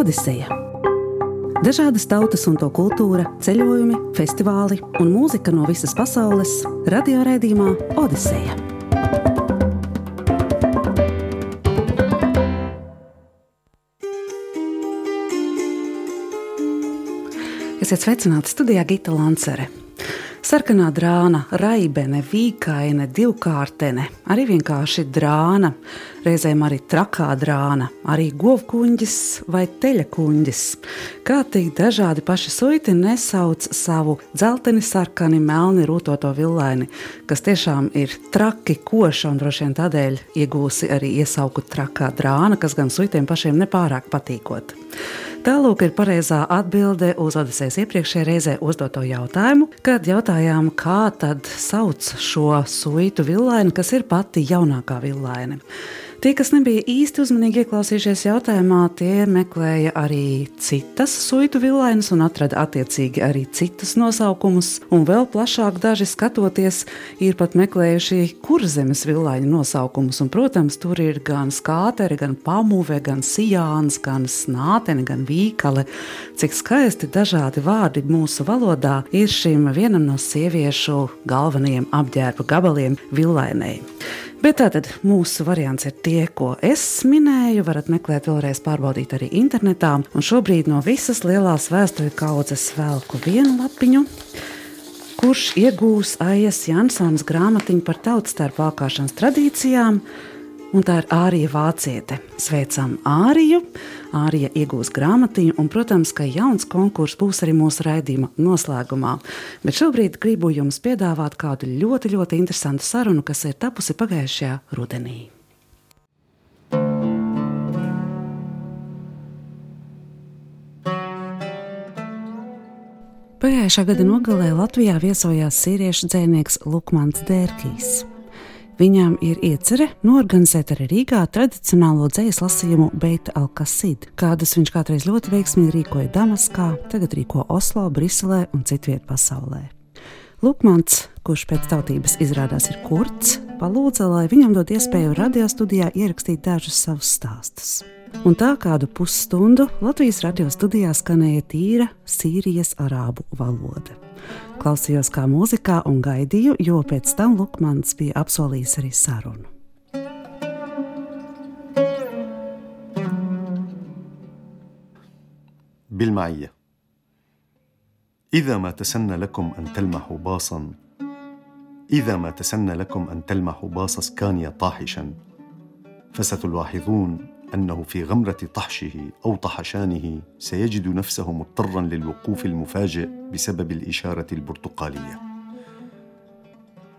Odiseja. Dažādas tautas un to kultūra, ceļojumi, festivāli un mūzika no visas pasaules - radioraidījumā Odiseja. Esiet sveicināti studijā Gita Lancere. Sarkanā drāna, raibene, vīkaine, divkārtene, arī vienkārši drāna, reizēm arī trakā drāna, arī govkuņģis vai teļakuņģis. Kā tik dažādi paši suiti nesauc savu dzelteni, sarkani, melni rūtoto villaini, kas tiešām ir traki, koša un droši vien tādēļ iegūsi arī iesauku trakā drāna, kas gan suitiem pašiem nepārāk patīkot. Tālūk ir pareizā atbilde uz Odisejas iepriekšējā reizē uzdoto jautājumu, kad jautājām, kā tad sauc šo suitu villaini, kas ir pati jaunākā villaine. Tie, kas nebija īsti uzmanīgi ieklausījušies jautājumā, tie meklēja arī citas suitu vilainas un atrada attiecīgi arī citus nosaukumus. Un vēl plašāk daži skatoties, ir pat meklējuši kurzemes villaiņu nosaukumus. Un, protams, tur ir gan skātere, gan pamuve, gan sijāns, gan snātene, gan vīkale. Cik skaisti dažādi vārdi mūsu valodā ir šim vienam no sieviešu galvenajiem apģērba gabaliem villainei. Bet tātad mūsu variants ir tie, ko es minēju. Varat meklēt, vēlreiz pārbaudīt arī internetā. Un šobrīd no visas lielās vēstuļu kaudzes velku vienu lapiņu kurš iegūs Aijas Jansons grāmatiņu par tautstarpu vākāšanas tradīcijām, un tā ir Ārija Vāciete. Sveicam Āriju! Ārija iegūs grāmatiņu, un, protams, ka jauns konkurss būs arī mūsu raidījuma noslēgumā. Bet šobrīd gribu jums piedāvāt kādu ļoti, ļoti interesantu sarunu, kas ir tapusi pagājušajā rudenī. Pagājušā gada nogalē Latvijā viesojās sīriešu dzēnieks Lukmans Dērkijs. Viņām ir iecerē norganizēt arī Rīgā tradicionālo dzīslu lasījumu Beita Alkasid, kādus viņš kādreiz ļoti veiksmīgi rīkoja Damaskā, tagad rīko Oslo, Briselē un citviet pasaulē. Lukmans, kurš pēc tautības izrādās ir kurds, palūdza, lai viņam dod iespēju radiostudijā ierakstīt dažus savus stāstus. Un tā kādu pusstundu Latvijas radio studijā skanēja tīra Sīrijas arābu valoda. Klausījos kā mūzikā un gaidīju, jo pēc tam Lukmans bija apsolījis arī sarunu. بالمعية إذا ما تسنى لكم أن تلمحوا باصا إذا ما تسنى لكم أن تلمحوا باص سكانيا طاحشا فستلاحظون أنه في غمرة طحشه أو طحشانه سيجد نفسه مضطرا للوقوف المفاجئ بسبب الإشارة البرتقالية.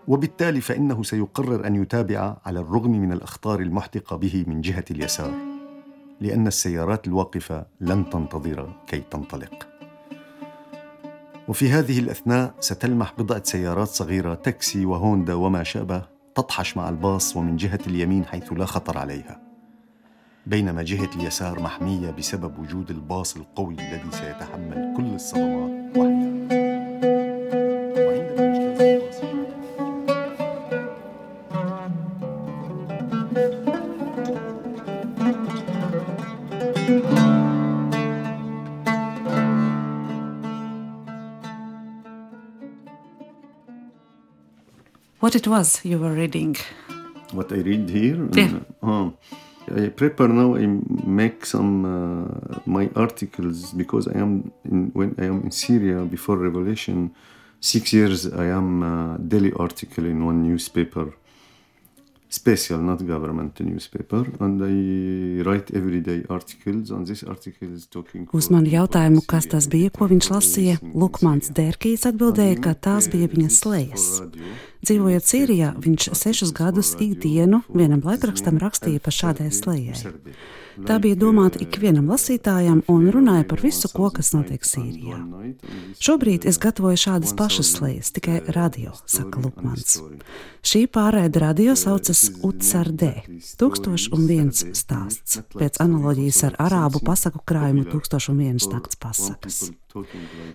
وبالتالي فإنه سيقرر أن يتابع على الرغم من الأخطار المحدقه به من جهة اليسار لأن السيارات الواقفة لن تنتظر كي تنطلق. وفي هذه الأثناء ستلمح بضعة سيارات صغيرة تاكسي وهوندا وما شابه تطحش مع الباص ومن جهة اليمين حيث لا خطر عليها. بينما جهة اليسار محمية بسبب وجود الباص القوي الذي سيتحمل كل الصدمات وحده What it was you were reading? What I read here? Yeah. Uh, I prepare now. I make some uh, my articles because I am in, when I am in Syria before revelation. Six years I am a daily article in one newspaper, special, not government newspaper, and I write everyday articles. And this article is talking. Uz manu jautājumu, kas tas bija, ko viņš lasīja, Lukmans Dērkīs atbildēja, ka tās bija viņa slējas. Dzīvojot Sīrijā, viņš sešus gadus ikdienu vienam laikrakstam rakstīja par šādai slēdzei. Tā bija domāta ikvienam lasītājam un runāja par visu, ko, kas notiek Sīrijā. Šobrīd es gatavoju šādas pašas slēdzes, tikai radio, saka Lukmans. Šī pārēda radio saucas UCRD - 1001 stāsts, pēc analoģijas ar arābu pasaku krājumu 1001 nakts pasakas.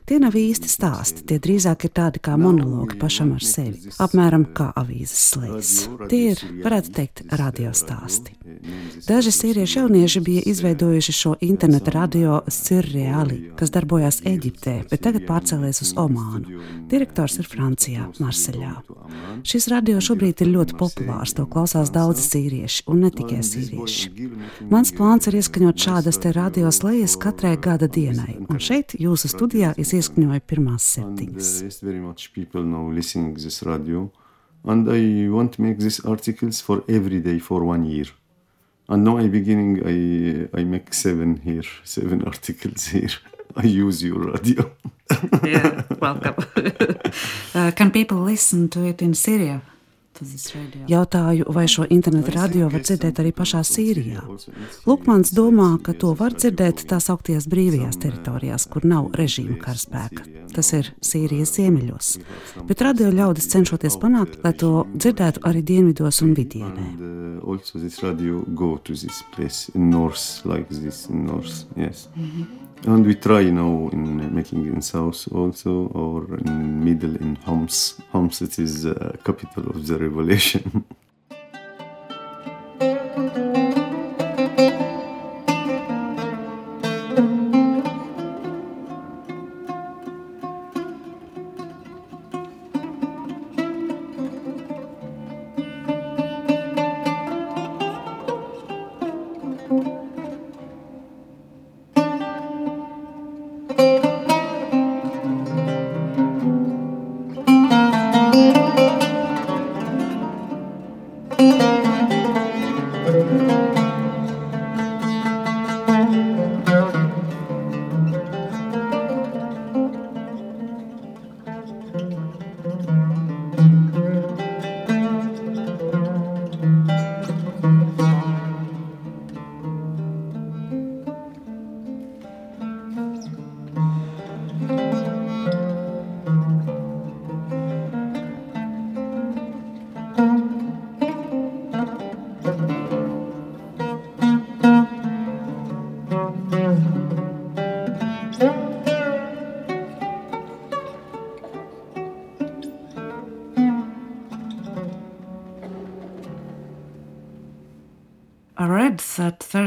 Tie nav īsti stāsti, tie drīzāk ir tādi kā monologi pašam ar sevi, apmēram kā avīzes slēdzes. Tie ir, varētu teikt, radiostāsti. Daži sīriešu jaunieši bija izveidojuši šo interneta radio Sirreāli, kas darbojās Eģiptē, bet tagad pārcēlies uz Omānu. Direktors ir Francijā, Marseļā. Šis radio šobrīd ir ļoti populārs, to klausās daudzi sīrieši un ne tikai sīrieši. Mans plāns ir ieskaņot šādas te radio slējas katrai gada dienai, un šeit jūsu studijā es ieskaņoju pirmās septiņas. and I want to make these articles for every day for one year. And now I beginning I I make seven here, seven articles here. I use your radio. yeah, welcome. uh, can people listen to it in Syria? Jautāju, vai šo internetu radio var dzirdēt arī pašā Sīrijā. Lukmans domā, ka to var dzirdēt tās augtajās brīvajās teritorijās, kur nav režīma karaspēka. Tas ir Sīrijas ziemeļos. Bet radio ļaudis cenšoties panākt, lai to dzirdētu arī dienvidos un vidienē. Mm -hmm. And we try now in making in south also or in middle in Homs. Homs it is uh, capital of the revelation.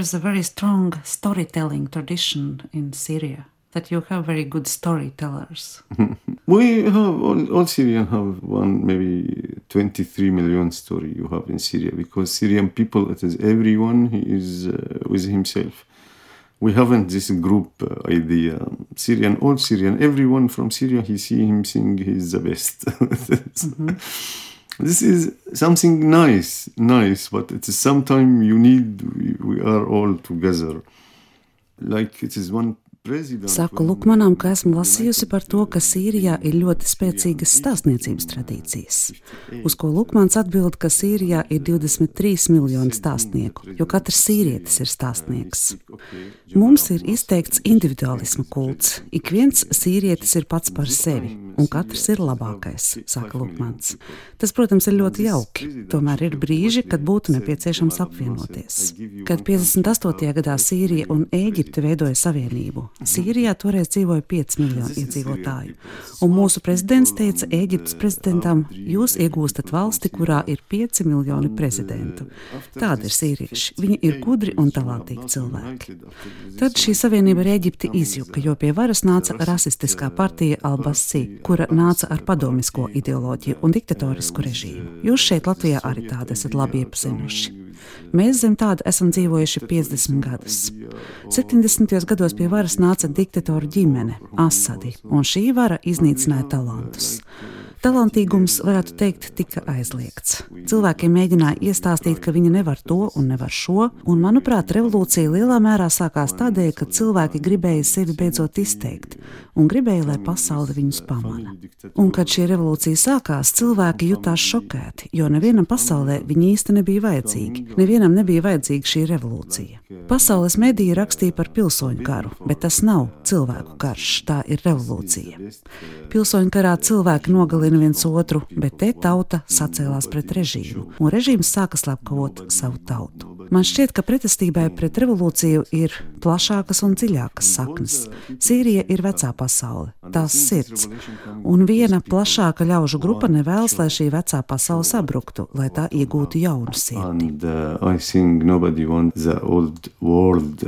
there's a very strong storytelling tradition in Syria. That you have very good storytellers. we have all, all Syrian have one maybe 23 million story you have in Syria because Syrian people it is everyone he is uh, with himself. We haven't this group uh, idea. Syrian, all Syrian, everyone from Syria, he see him sing, he's the best. mm-hmm this is something nice, nice, but it is sometimes you need, we, we are all together. Like it is one Saku Lukmanam, ka esmu lasījusi par to, ka Sīrijā ir ļoti spēcīgas stāstniecības tradīcijas. Uz ko Lukmans atbild, ka Sīrijā ir 23 miljoni stāstnieku, jo katrs sīrietis ir stāstnieks. Mums ir izteikts individualisma kults. Ik viens sīrietis ir pats par sevi, un katrs ir labākais, saka Lukmans. Tas, protams, ir ļoti jauki. Tomēr ir brīži, kad būtu nepieciešams apvienoties. Kad 58. gadā Sīrija un Ēģipte veidoja savienību, Sīrijā toreiz dzīvoja 5 miljoni iedzīvotāju. Un mūsu prezidents teica Eģiptes prezidentam, jūs iegūstat valsti, kurā ir 5 miljoni prezidentu. Tādi ir sīrieši. Viņi ir gudri un talantīgi cilvēki. Tad šī savienība ar Eģipti izjuka, jo pie varas nāca rasistiskā partija Albasī, kura nāca ar padomisko ideoloģiju un diktatorisku režīmu. Jūs šeit Latvijā arī tādu esat labi iepazinuši. Mēs zem tāda esam dzīvojuši 50 gadus. 70. gados pie varas nāca diktatoru ģimene, Asadi, un šī vara iznīcināja talantus. Talantīgums, varētu teikt, tika aizliegts. Cilvēkiem mēģināja iestāstīt, ka viņi nevar to un nevar šo, un, manuprāt, revolūcija lielā mērā sākās tādēļ, ka cilvēki gribēja sevi beidzot izteikt un gribēja, lai pasaule viņus pamana. Un, kad šī revolūcija sākās, cilvēki jutās šokēti, jo nevienam pasaulē viņi īsti nebija vajadzīgi. Nevienam nebija vajadzīga šī revolūcija. Pasaules mediji rakstīja par pilsoņu karu, bet tas nav cilvēku karš, tā ir revolūcija. Pilsoņu karā cilvēki nogalina nogalina viens otru, bet te tauta sacēlās pret režīmu, un režīms sāka slepkavot savu tautu. Man šķiet, ka pretestībai pret revolūciju ir plašākas un dziļākas saknes. Sīrija ir vecā pasaule, tās sirds, un viena plašāka ļaužu grupa nevēlas, lai šī vecā pasaule sabruktu, lai tā iegūtu jaunu sirdi.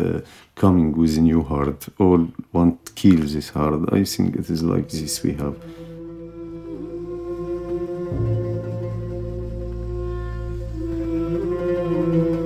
Uh, coming with a new heart. All want to kill this heart. I think it is like this we have. Música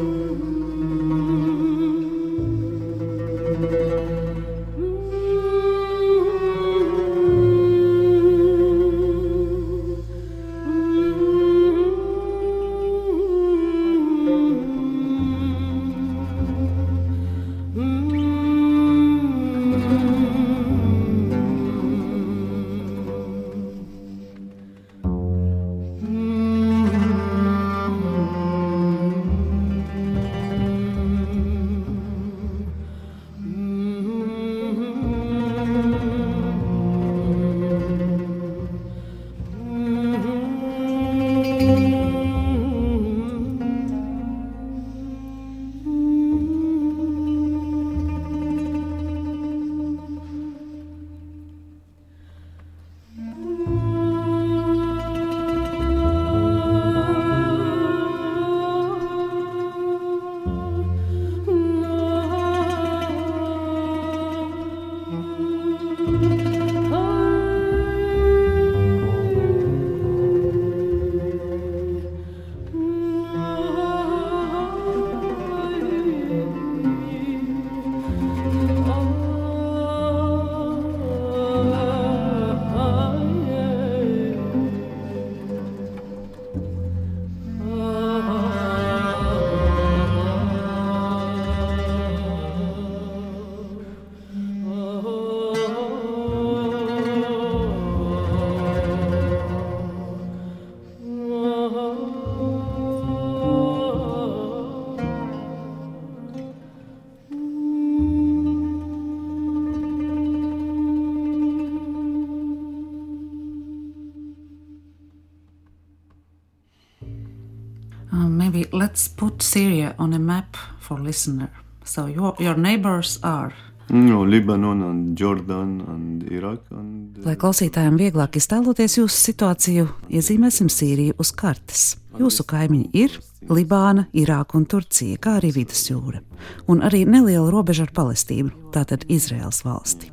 Syria on a map for listener. So your, your neighbors are No, Libanon and Jordan and Iraq. And. Lai klausītājiem vieglāk iztēloties jūsu situāciju, iezīmēsim Sīriju uz kartes. Jūsu kaimiņi ir Libāna, Irāka un Turcija, kā arī Vidusjūra, un arī neliela robeža ar Palestīnu, tātad Izraels valsti.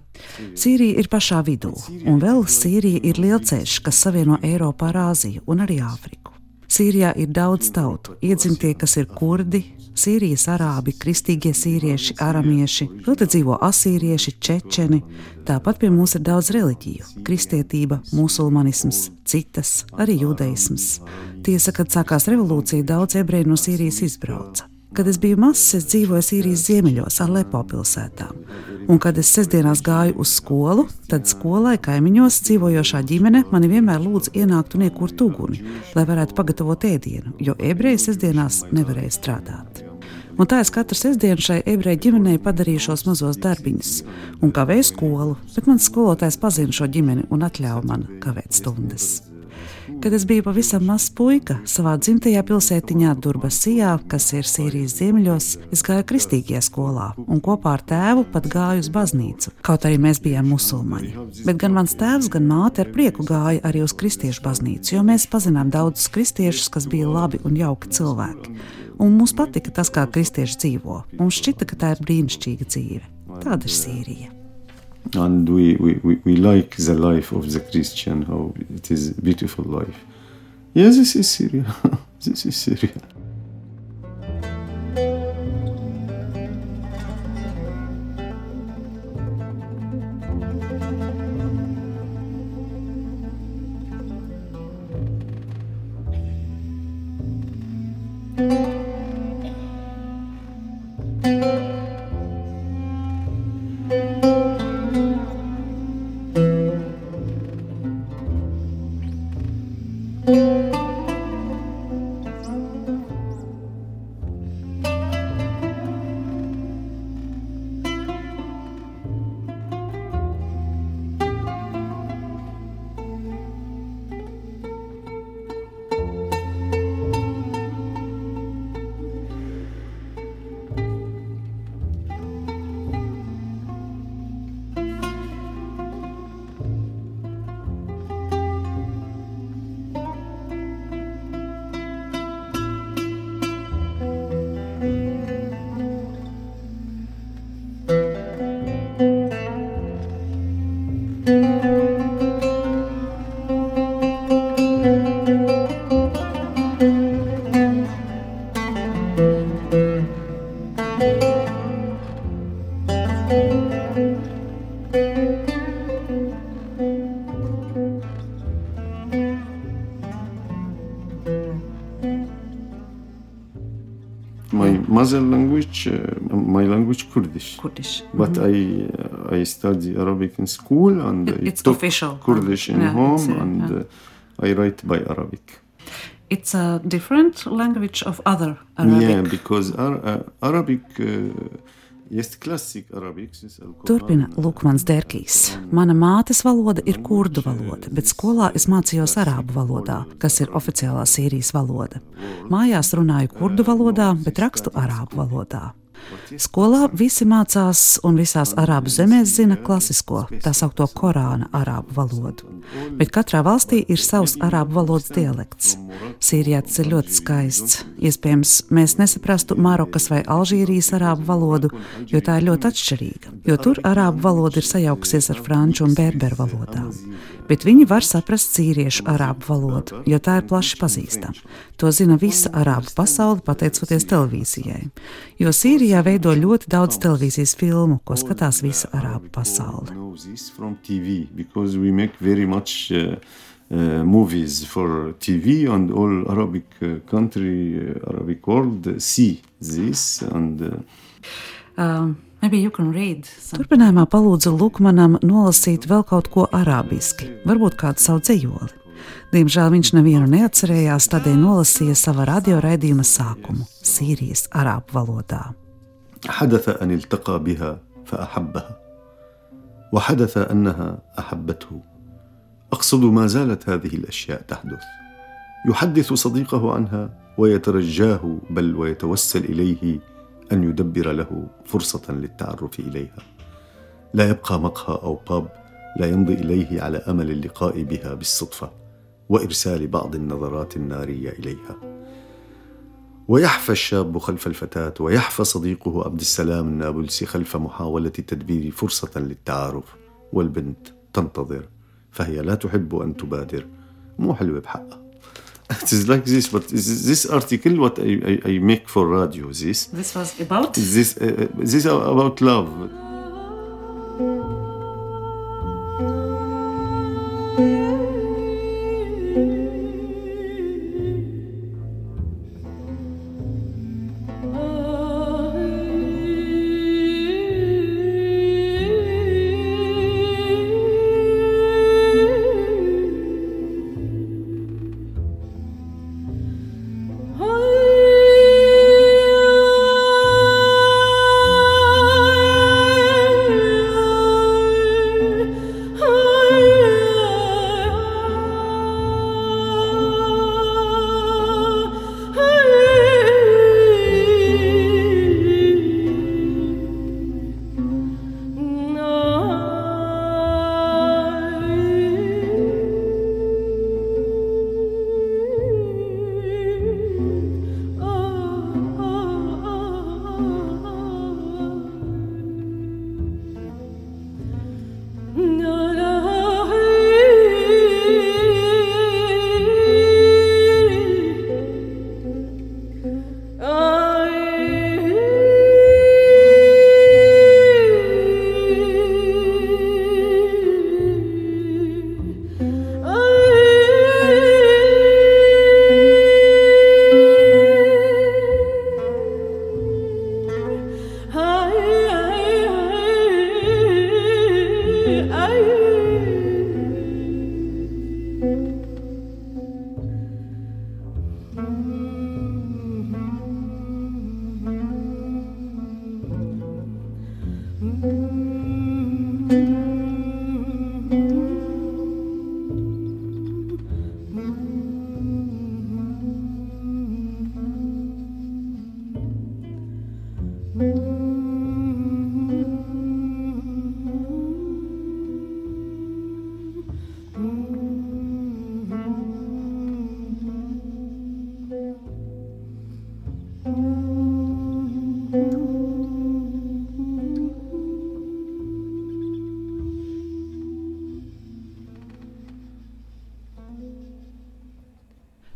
Sīrija ir pašā vidū, un vēl Sīrija ir lielceļš, kas savieno Eiropu ar Āziju un arī Āfriku. Sīrijā ir daudz tautu, iedzimtie, kas ir kurdi, Sīrijas arābi, kristīgie sīrieši, aramieši, vēl te dzīvo asīrieši, čečeni. Tāpat pie mums ir daudz reliģiju - kristietība, musulmanisms, citas, arī judaisms. Tiesa, kad sākās revolūcija, daudz ebreju no Sīrijas izbrauca. Kad es biju mazs, es dzīvoju Sīrijas ziemeļos, Alepo pilsētā. Un, kad es sestdienās gāju uz skolu, tad skolai kaimiņos dzīvojošā ģimene mani vienmēr lūdza ienākt un iekurt uguni, lai varētu pagatavot ēdienu, jo ebreji sestdienās nevarēja strādāt. Un tā es katru sestdienu šai ebreju ģimenei padarīju šos mazos darbiņus, un kavēju skolu, bet mans skolotājs pazina šo ģimeni un atļāva man kavēt stundas. Kad es biju pavisam mazs puika, savā dzimtajā pilsētiņā Durbasijā, kas ir Sīrijas ziemeļos, es gāju kristīgajā skolā un kopā ar tēvu pat gāju uz baznīcu, kaut arī mēs bijām musulmaņi. Bet gan mans tēvs, gan māte ar prieku gāja arī uz kristiešu baznīcu, jo mēs pazinām daudzus kristiešus, kas bija labi un jauki cilvēki. Un mums patika tas, kā kristieši dzīvo. Mums šķita, ka tā ir brīnišķīga dzīve. Tāda ir Sīrija. And we, we, we, we like the life of the Christian, how it is beautiful life. Yes, this is Syria. this is Syria. Mother language, uh, my language Kurdish. Kurdish. But I uh, I study Arabic in school and It- I it's official. Kurdish in Yeah, home uh, and yeah. uh, I write by Arabic. It's a different language of other Arabic. Yeah, because Ar- Arabic, Turpina Lukmans Dērkīs. Mana mātes valoda ir kurdu valoda, bet skolā es mācījos arābu valodā, kas ir oficiālā Sīrijas valoda. Mājās runāju kurdu valodā, bet rakstu arābu valodā. Skolā visi mācās, un visās arābu zemēs zina klasisko, tā saucamo Korāna arābu valodu. Bet katrā valstī ir savs arābu valodas dialekts. Sīrijā tas ir ļoti skaists. Iespējams, mēs nesaprastu Marokas vai Alžīrijas arābu valodu, jo tā ir ļoti atšķirīga. Jo tur arābu valoda ir sajaukusies ar franču un berberu valodām. Bet viņi var saprast sīriešu arābu valodu, jo tā ir plaši pazīstama. To zina visa arābu pasaule, pateicoties televīzijai. Jo Sīrijā veido ļoti daudz televīzijas filmu, ko skatās visa arābu pasaule. know this from TV because we make very much uh, uh, movies for TV and all Arabic uh, country, uh, Arabic world uh, see this and uh, Um, maybe you can read. some- Turpinājumā palūdzu Lukmanam nolasīt vēl kaut ko arābiski, varbūt kādu savu dzējoli. Diemžēl viņš nevienu neatcerējās, tādēļ nolasīja sava radioraidījuma sākumu - Sīrijas arābu valodā. حدث أن التقى بها فأحبها وحدث أنها أحبته. أقصد ما زالت هذه الأشياء تحدث. يحدث صديقه عنها ويترجاه بل ويتوسل إليه أن يدبر له فرصة للتعرف إليها. لا يبقى مقهى أو باب لا يمضي إليه على أمل اللقاء بها بالصدفة. وإرسال بعض النظرات النارية إليها. ويحفى الشاب خلف الفتاة ويحفى صديقه عبد السلام النابلسي خلف محاولة تدبير فرصة للتعارف. والبنت تنتظر فهي لا تحب أن تبادر. مو حلوة بحقها. It is like this, but this, article what I, I, I make for radio, this, This was about? This, uh, this about love.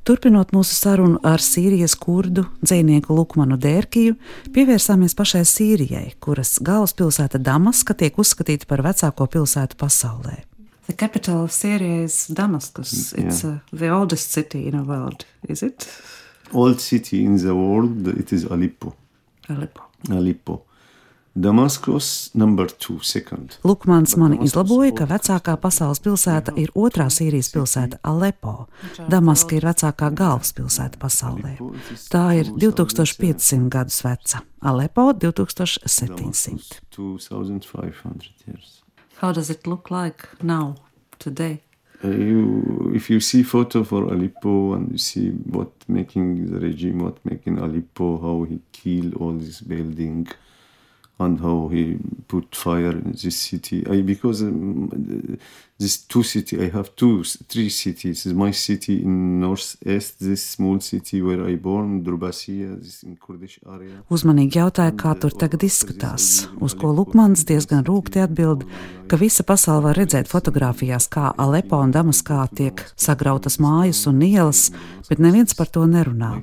Turpinot mūsu sarunu ar Sīrijas kurdu dzinieku Lukmanu Dērkiju, pievērsāmies pašai Sīrijai, kuras galvaspilsēta Damaska tiek uzskatīta par vecāko pilsētu pasaulē. The capital of Syria is Damascus. It's uh, the oldest city in the world, is it? old city in the world, it is Aleppo. Aleppo. Aleppo. Damascus, number two, second. Lukmans mani izlaboja, ka vecākā pasaules pilsēta ir otrā Sīrijas pilsēta Alepo. Damaska ir vecākā galvaspilsēta pasaulē. Tā ir 2500 gadus veca, Alepo 2700. 2500 years. How does it look like now, today? Uh, you, if you see photo for Aleppo and you see what making the regime, what making Aleppo, how he killed all this building, and how he put fire in this city. I because um, this two city, I have two, three cities. My city in northeast, this small city where I born, Drubasiya, this in Kurdish area. Uzmanīgi jautāja, kā tur tagad izskatās, uz ko Lukmans diezgan rūkti atbild, ka visa pasaule var redzēt fotografijās, kā Alepo un Damaskā tiek sagrautas mājas un ielas, bet neviens par to nerunā.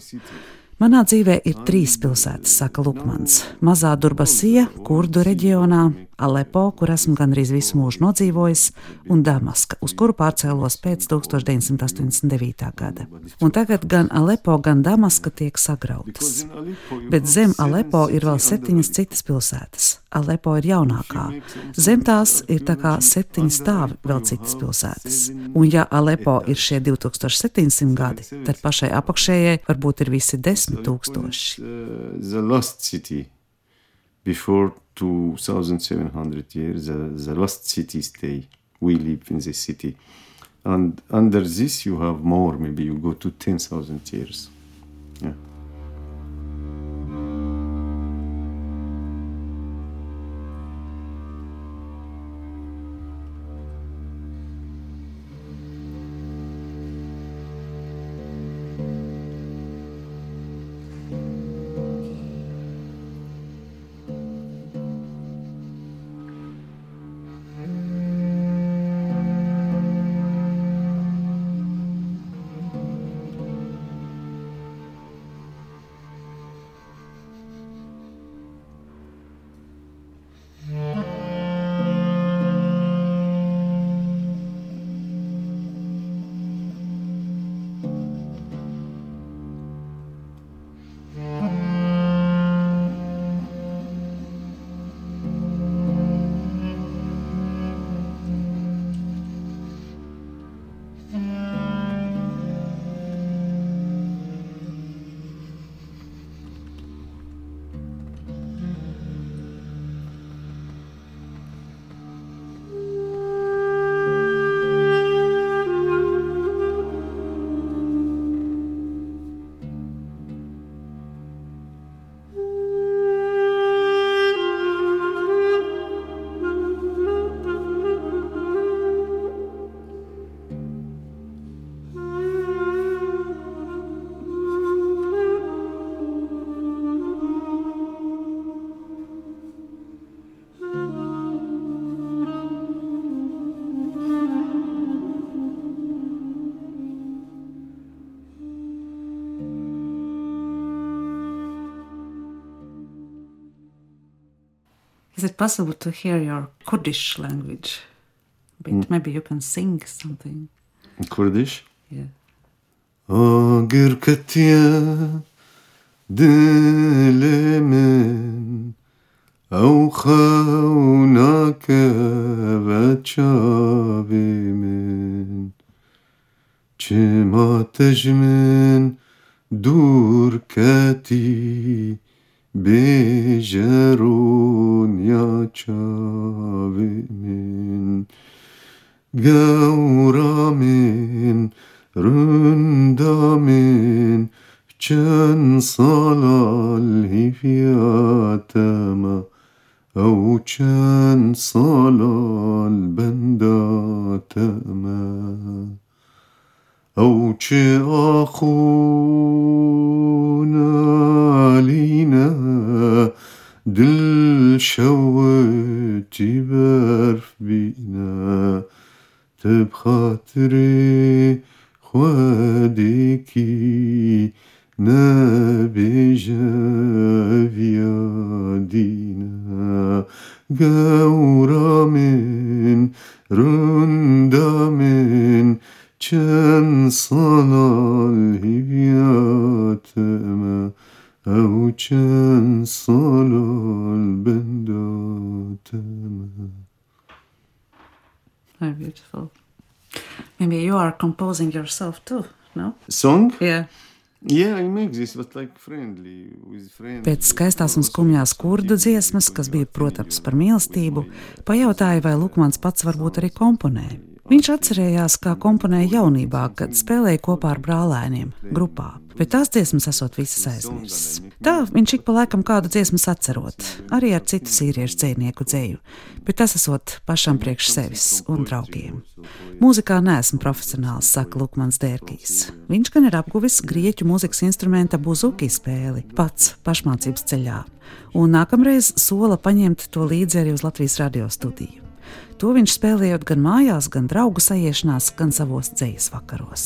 Manā dzīvē ir trīs pilsētas, saka Lukmans. Mazā Durbasija, Kurdu reģionā, Alepo, kur esmu gandrīz visu mūžu nodzīvojis, un Damaska, uz kuru pārcēlos pēc 1989. gada. Un tagad gan Alepo, gan Damaska tiek sagrautas. Bet zem Alepo ir vēl septiņas citas pilsētas. Alepo ir jaunākā. Zem tās ir tā kā septiņi stāvi vēl citas pilsētas. Un ja Alepo ir šie 2700 gadi, tad pašai apakšējai varbūt ir visi desmit tūkstoši. Uh, before 2700 years, the, the last city stay. We live in the city. And under this, you have more, maybe you go to 10,000 years. Yeah. Is it possible to hear your Kurdish language? But mm. maybe you can sing something. In Kurdish? Yeah. Ağır katiye dilimin Avxavnake ve çavimin Çim ateşimin dur katiye بجرون يا شابي من قورا من رندا من. چن صلال هفيات ما أو چن صلال بندات ما أو شي آخو دل شوقتي بارف بينا تبخاطري خوادكي نابجا فيادينا قورا من رندا من چن صنال هبياتما أو كان صلال بندا تما Very beautiful. Maybe you are composing yourself too, no? Song? Yeah. Yeah, I make this, but like friendly, with friends. Pēc skaistās un skumjās kurdu dziesmas, kas bija, protams, par mīlestību, pajautāja, vai Lukmans pats varbūt arī komponē. Viņš atcerējās, kā komponēja jaunībā, kad spēlēja kopā ar brālēniem, grupā, bet tās dziesmas esot visas aizmirstas. Tā viņš ik pa laikam kādu dziesmu atcerot, arī ar citu sīriešu dzīsnieku dzēju, bet tas esot pašam priekš sevis un draugiem. Mūzikā neesmu profesionāls, saka Lukmans Dērkīs. Viņš gan ir apguvis grieķu mūzikas instrumenta buzuki spēli pats pašmācības ceļā, un nākamreiz sola paņemt to līdzi arī uz Latvijas radio studiju. To viņš spēlējot gan mājās, gan draugu sajiešanās, gan savos dzīslu vakaros.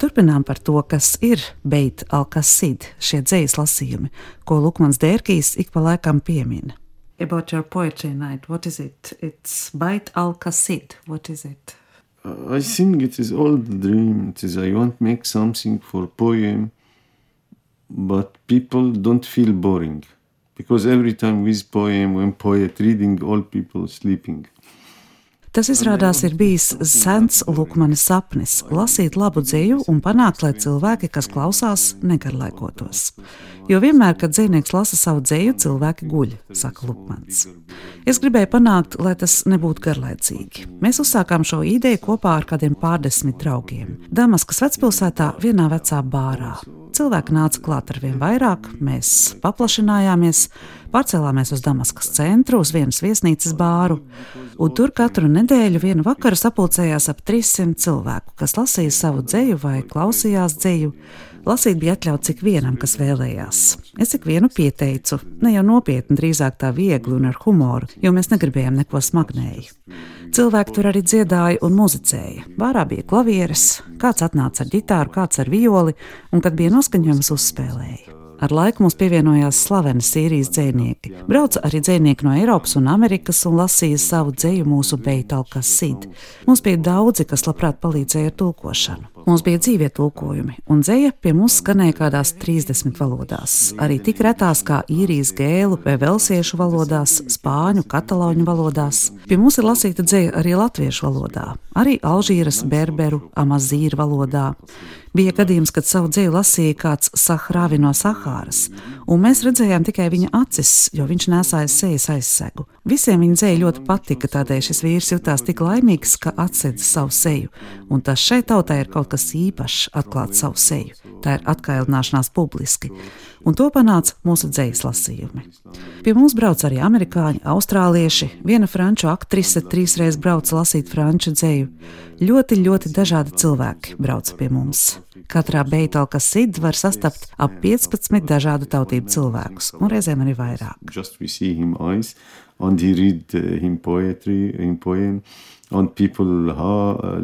Turpinām par to, kas ir Beit Alkasid, šie dzīslu lasījumi, ko Lukmans Dērkīs ik pa laikam piemina. About your poetry night, what is it? It's Beit Alkasid, what is it? I think it is all the dream. It is I want to make something for poem, but people don't feel boring because every time with poem, when poet reading, all people sleeping. Tas izrādās ir bijis sens Lukmana sapnis - lasīt labu dzīju un panākt, lai cilvēki, kas klausās, negarlaikotos. Jo vienmēr, kad dzīvnieks lasa savu dzīju, cilvēki guļ, saka Lukmans. Es gribēju panākt, lai tas nebūtu garlaicīgi. Mēs uzsākām šo ideju kopā ar kādiem pārdesmit draugiem. Damaskas vecpilsētā vienā vecā bārā. Cilvēki nāca klāt ar vien vairāk, mēs paplašinājāmies, pārcēlāmies uz Damaskas centru, uz vienas viesnīcas bāru, un tur katru nedēļu vienu vakaru sapulcējās ap 300 cilvēku, kas lasīja savu dzēju vai klausījās dzēju. Lasīt bija atļauts ik vienam, kas vēlējās. Es ik vienu pieteicu, ne jau nopietni, drīzāk tā viegli un ar humoru, jo mēs negribējām neko smagnēju. Cilvēki tur arī dziedāja un muzicēja. Bārā bija klavieres, kāds atnāca ar ģitāru, kāds ar violi, un, kad bija noskaņojums, uzspēlēja. Ar laiku mums pievienojās slaveni Sīrijas dzinieki. Brauca arī dzinieki no Eiropas un Amerikas un lasīja savu dzēju mūsu beitalkā Sid. Mums bija daudzi, kas labprāt palīdzēja ar tulkošanu. Mums bija dzīvie tulkojumi, un dzēja pie mums skanēja kādās 30 valodās. Arī tik retās kā īrijas gēlu vai velsiešu valodās, spāņu, katalāņu valodās. Pie mums ir lasīta dzēja arī latviešu valodā, arī Alžīras, berberu, amazīru valodā. Bija gadījums, kad savu dzīvi lasīja kāds Sahrāvi no Sahāras, un mēs redzējām tikai viņa acis, jo viņš nesāja sejas aizsegu. Visiem viņa dzēja ļoti patika, tādēļ šis vīrs jutās tik laimīgs, ka atsedza savu seju, un tas šai tautai ir kaut kas īpašs atklāt savu seju. Tā ir atkailināšanās publiski un to panāca mūsu dzīslas lasījumi. Pie mums brauc arī amerikāņi, austrālieši, viena franču aktrise trīsreiz brauca lasīt franču dzēju. Ļoti, ļoti dažādi cilvēki brauca pie mums. Katrā beitalka sid var sastapt ap 15 dažādu tautību cilvēkus, un reizēm arī vairāk. And he read uh, him poetry, him poem, and people ha,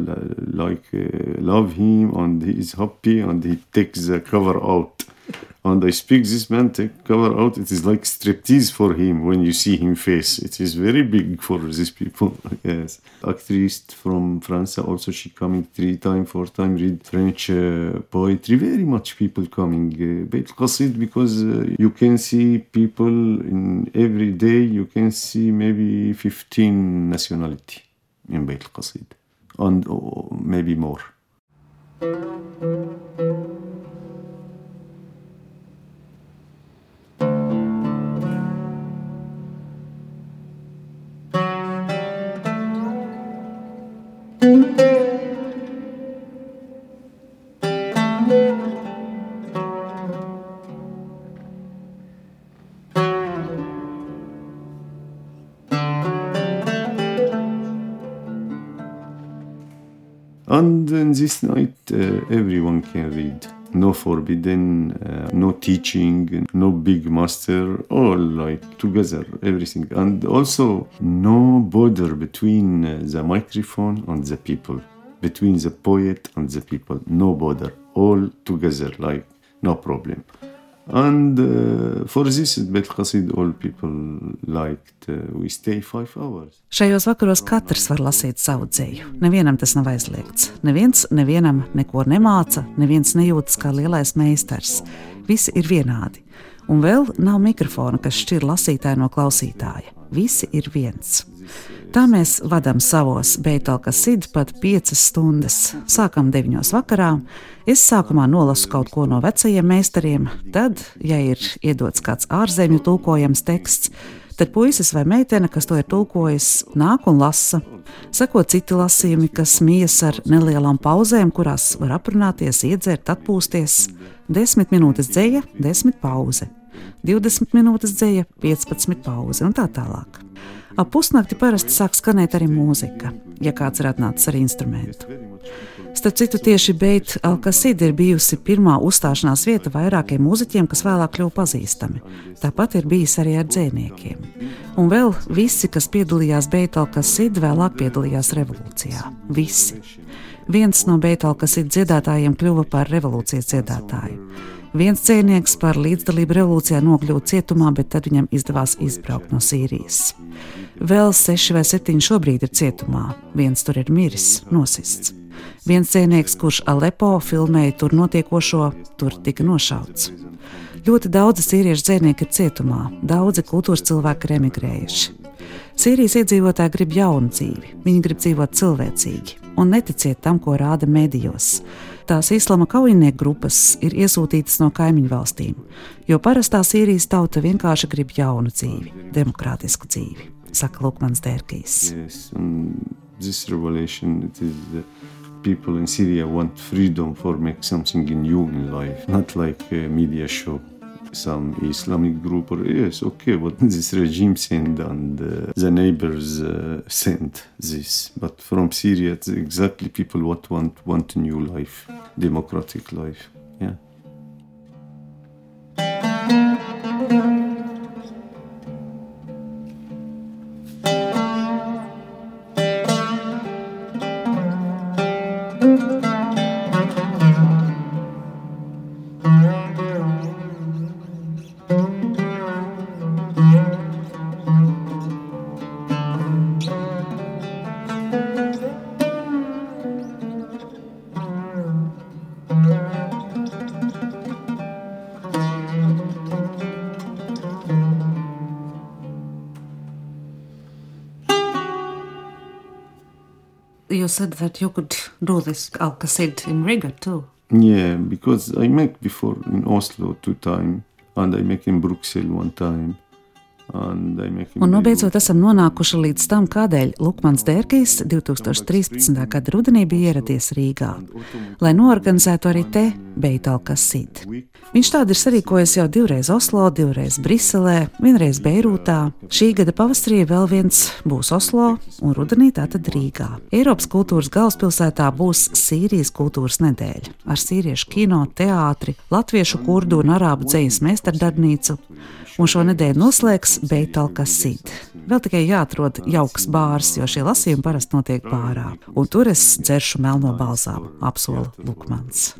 like uh, love him, and he is happy, and he takes the cover out. And I speak this man take cover out. It is like striptease for him when you see him face. It is very big for these people. yes, actress from France also she coming three time, four time read French uh, poetry. Very much people coming. Uh, Beit Qasid because uh, you can see people in every day. You can see maybe 15 nationality in Beit Qasid and oh, maybe more. This night, uh, everyone can read. No forbidden, uh, no teaching, no big master, all like together, everything. And also, no border between uh, the microphone and the people, between the poet and the people, no border, all together, like no problem. And uh, for this Bet Qasid, all people liked, uh, we stay five hours. Šajos vakaros katrs var lasīt savu dzēju. Nevienam tas nav aizliegts. Neviens nevienam neko nemāca, neviens nejūtas kā lielais meistars. Visi ir vienādi. Un vēl nav mikrofona, kas šķir lasītāju no klausītāja. Visi ir viens. Tā mēs vadām savos Beethoven sidus pat piecas stundas. Sākam deviņos vakarā. Es sākumā nolasu kaut ko no vecajiem meistariem, tad, ja ir iedots kāds ārzemju tulkojams teksts, tad puisis vai meitene, kas to ir tulkojis, nāk un lasa. Seko citi lasījumi, kas mijas ar nelielām pauzēm, kurās var aprunāties, iedzert, atpūsties. Desmit minūtes dzēja, desmit pauze. 20 minūtes dzēja, 15 pauze un tā tālāk. Ap pusnakti parasti sāk skanēt arī mūzika, ja kāds ir atnācis ar instrumentu. Starp citu, tieši Beita Alkasīda ir bijusi pirmā uzstāšanās vieta vairākiem mūziķiem, kas vēlāk kļuva pazīstami. Tāpat ir bijis arī ar dzēniekiem. Un vēl visi, kas piedalījās Beita Alkasīda, vēlāk piedalījās revolūcijā. Visi. Viens no Beita Alkasīda dziedātājiem kļuva par revolūcijas dziedātāju. Viens cienīgs par līdzdalību revolūcijā nokļuva cietumā, bet tad viņam izdevās izbraukt no Sīrijas. Vēl seši vai septiņi šobrīd ir cietumā. Viens tur ir miris, nosists. Viens cienīgs, kurš Alepo filmēja tur notiekošo, tur tika nošauts. Ļoti daudzi sīriešu dzēnieki ir cietumā, daudzi kultūras cilvēki ir emigrējuši. Sīrijas iedzīvotāji grib jaunu dzīvi, viņi grib dzīvot cilvēcīgi un neticiet tam, ko rāda medijos. Tās islama kaujinieku grupas ir iesūtītas no kaimiņu valstīm, jo parastā Sīrijas tauta vienkārši grib jaunu dzīvi, demokrātisku dzīvi, saka Lukmans Dērkijs. Yes, people in Syria want freedom for make something in life, not like a media show some Islamic group or yes, okay, what this regime sent and uh, the neighbors uh, sent this. But from Syria, it's exactly people what want want new life, democratic life. Yeah. Said that you could do this Alcacid in Riga too. Yeah, because I make before in Oslo two time, and I make in Bruxelles one time. Un nobeidzot esam nonākuši līdz tam, kādēļ Lukmans Dērkijs 2013. gada rudenī bija ieradies Rīgā, lai noorganizētu arī te Beitalkas sit. Viņš tādu ir sarīkojis jau divreiz Oslo, divreiz Briselē, vienreiz Beirūtā. Šī gada pavasarī vēl viens būs Oslo un rudenī tātad Rīgā. Eiropas kultūras galvaspilsētā būs Sīrijas kultūras nedēļa ar sīriešu kino, teātri, latviešu, kurdu un arābu dzējas meistardarbnīcu. Un šo nedēļu noslēgs Beitalkas sit. Vēl tikai jāatrod jauks bārs, jo šie lasījumi parasti notiek bārā. Un tur es dzeršu melno balzāmu, apsola Lukmans.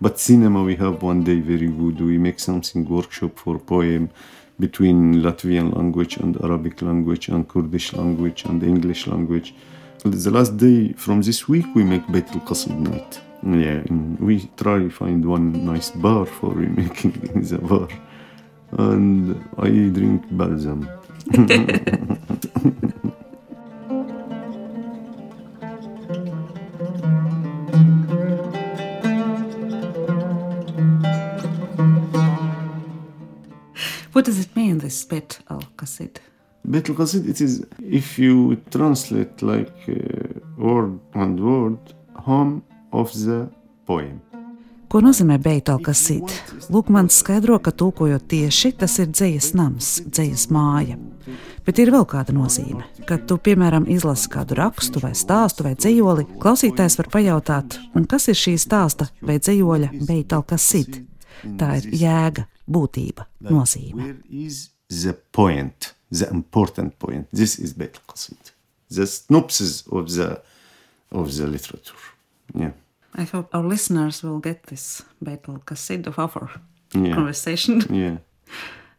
But cinema we have one day very good. We make something workshop for poem between Latvian language and Arabic language and Kurdish language and English language. The last day from this week we make Beit al Qasid night. Yeah, we try find one nice bar for we making in the bar, and I drink balsam. What does it mean, this Bet al Qasid? Beit al Qasid, it is if you translate like uh, word and word, home of the poem. Ko nozīmē Beitalkasit? Lūk, man skaidro, ka tulkojot tieši tas ir dzīslis nams, dzīslis māja. Bet ir vēl kāda nozīme. Kad tu, piemēram, izlasi kādu rakstu, vai stāstu, vai dzīsli, klausītājs var pajautāt, kas ir šī stāsta vai dzīsļa Beitalkasit? Tā ir jēga, būtība, nozīme. The point, the important point? This is Beit al Qasid, the synopsis of the of the literature. Yeah. I hope our listeners will get this Beitalkasit of our Yeah. conversation. Yeah.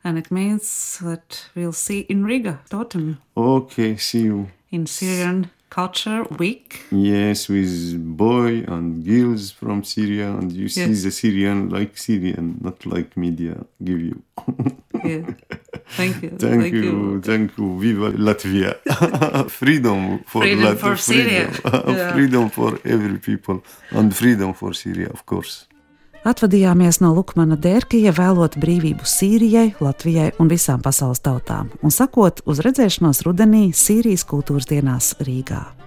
And it means that we'll see in Riga, autumn, Okay, see you. in Syrian Culture Week. Yes, with boy and girls from Syria, and you see Yes. the Syrian like Syrian, not like media give you. Yeah. Thank you. Thank, you, thank you. Viva Latvia! freedom for Freedom Lat- for Syria. freedom. Yeah. freedom for every people, and freedom for Syria, of course. Atvadījāmies no Lukmana Dērkija, vēlot brīvību Sīrijai, Latvijai un visām pasaules tautām, un sakot uz redzēšanos rudenī Sīrijas kultūras dienās Rīgā.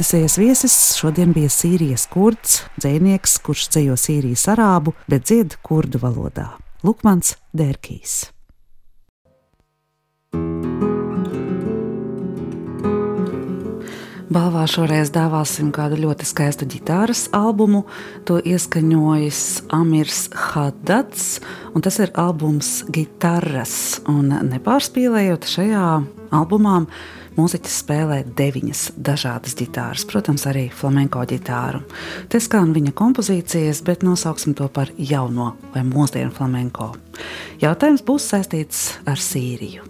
Odisejas viesis šodien bija Sīrijas kurds, dzēnieks, kurš ceļo Sīrijas arābu, bet dzied kurdu valodā - Lukmans Dērkīs. Balvā šoreiz dāvāsim kādu ļoti skaistu ģitāras albumu. To ieskaņojis Amirs Haddads, un tas ir albums Gitarras. Un nepārspīlējot šajā albumā, mūziķis spēlē deviņas dažādas ģitāras, protams, arī flamenko ģitāru. Te skan viņa kompozīcijas, bet nosauksim to par jauno vai mūsdienu flamenko. Jautājums būs saistīts ar Sīriju.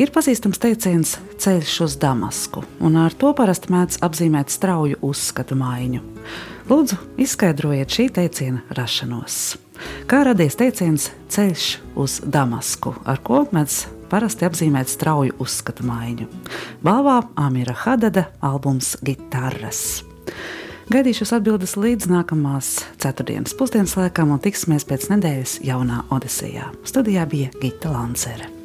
Ir pazīstams teiciens ceļš uz Damasku, un ar to parasti mēdz apzīmēt strauju uzskatu maiņu. Lūdzu, izskaidrojiet šī teiciena rašanos. Kā radies teiciens ceļš uz Damasku, ar ko mēdz parasti apzīmēt strauju uzskatu maiņu? Balvā Amira Hadada albums Gitarras. Gaidīšu atbildes līdz nākamās ceturtdienas pusdienas laikam un tiksimies pēc nedēļas jaunā Odisejā. Studijā bija Gita Lansere.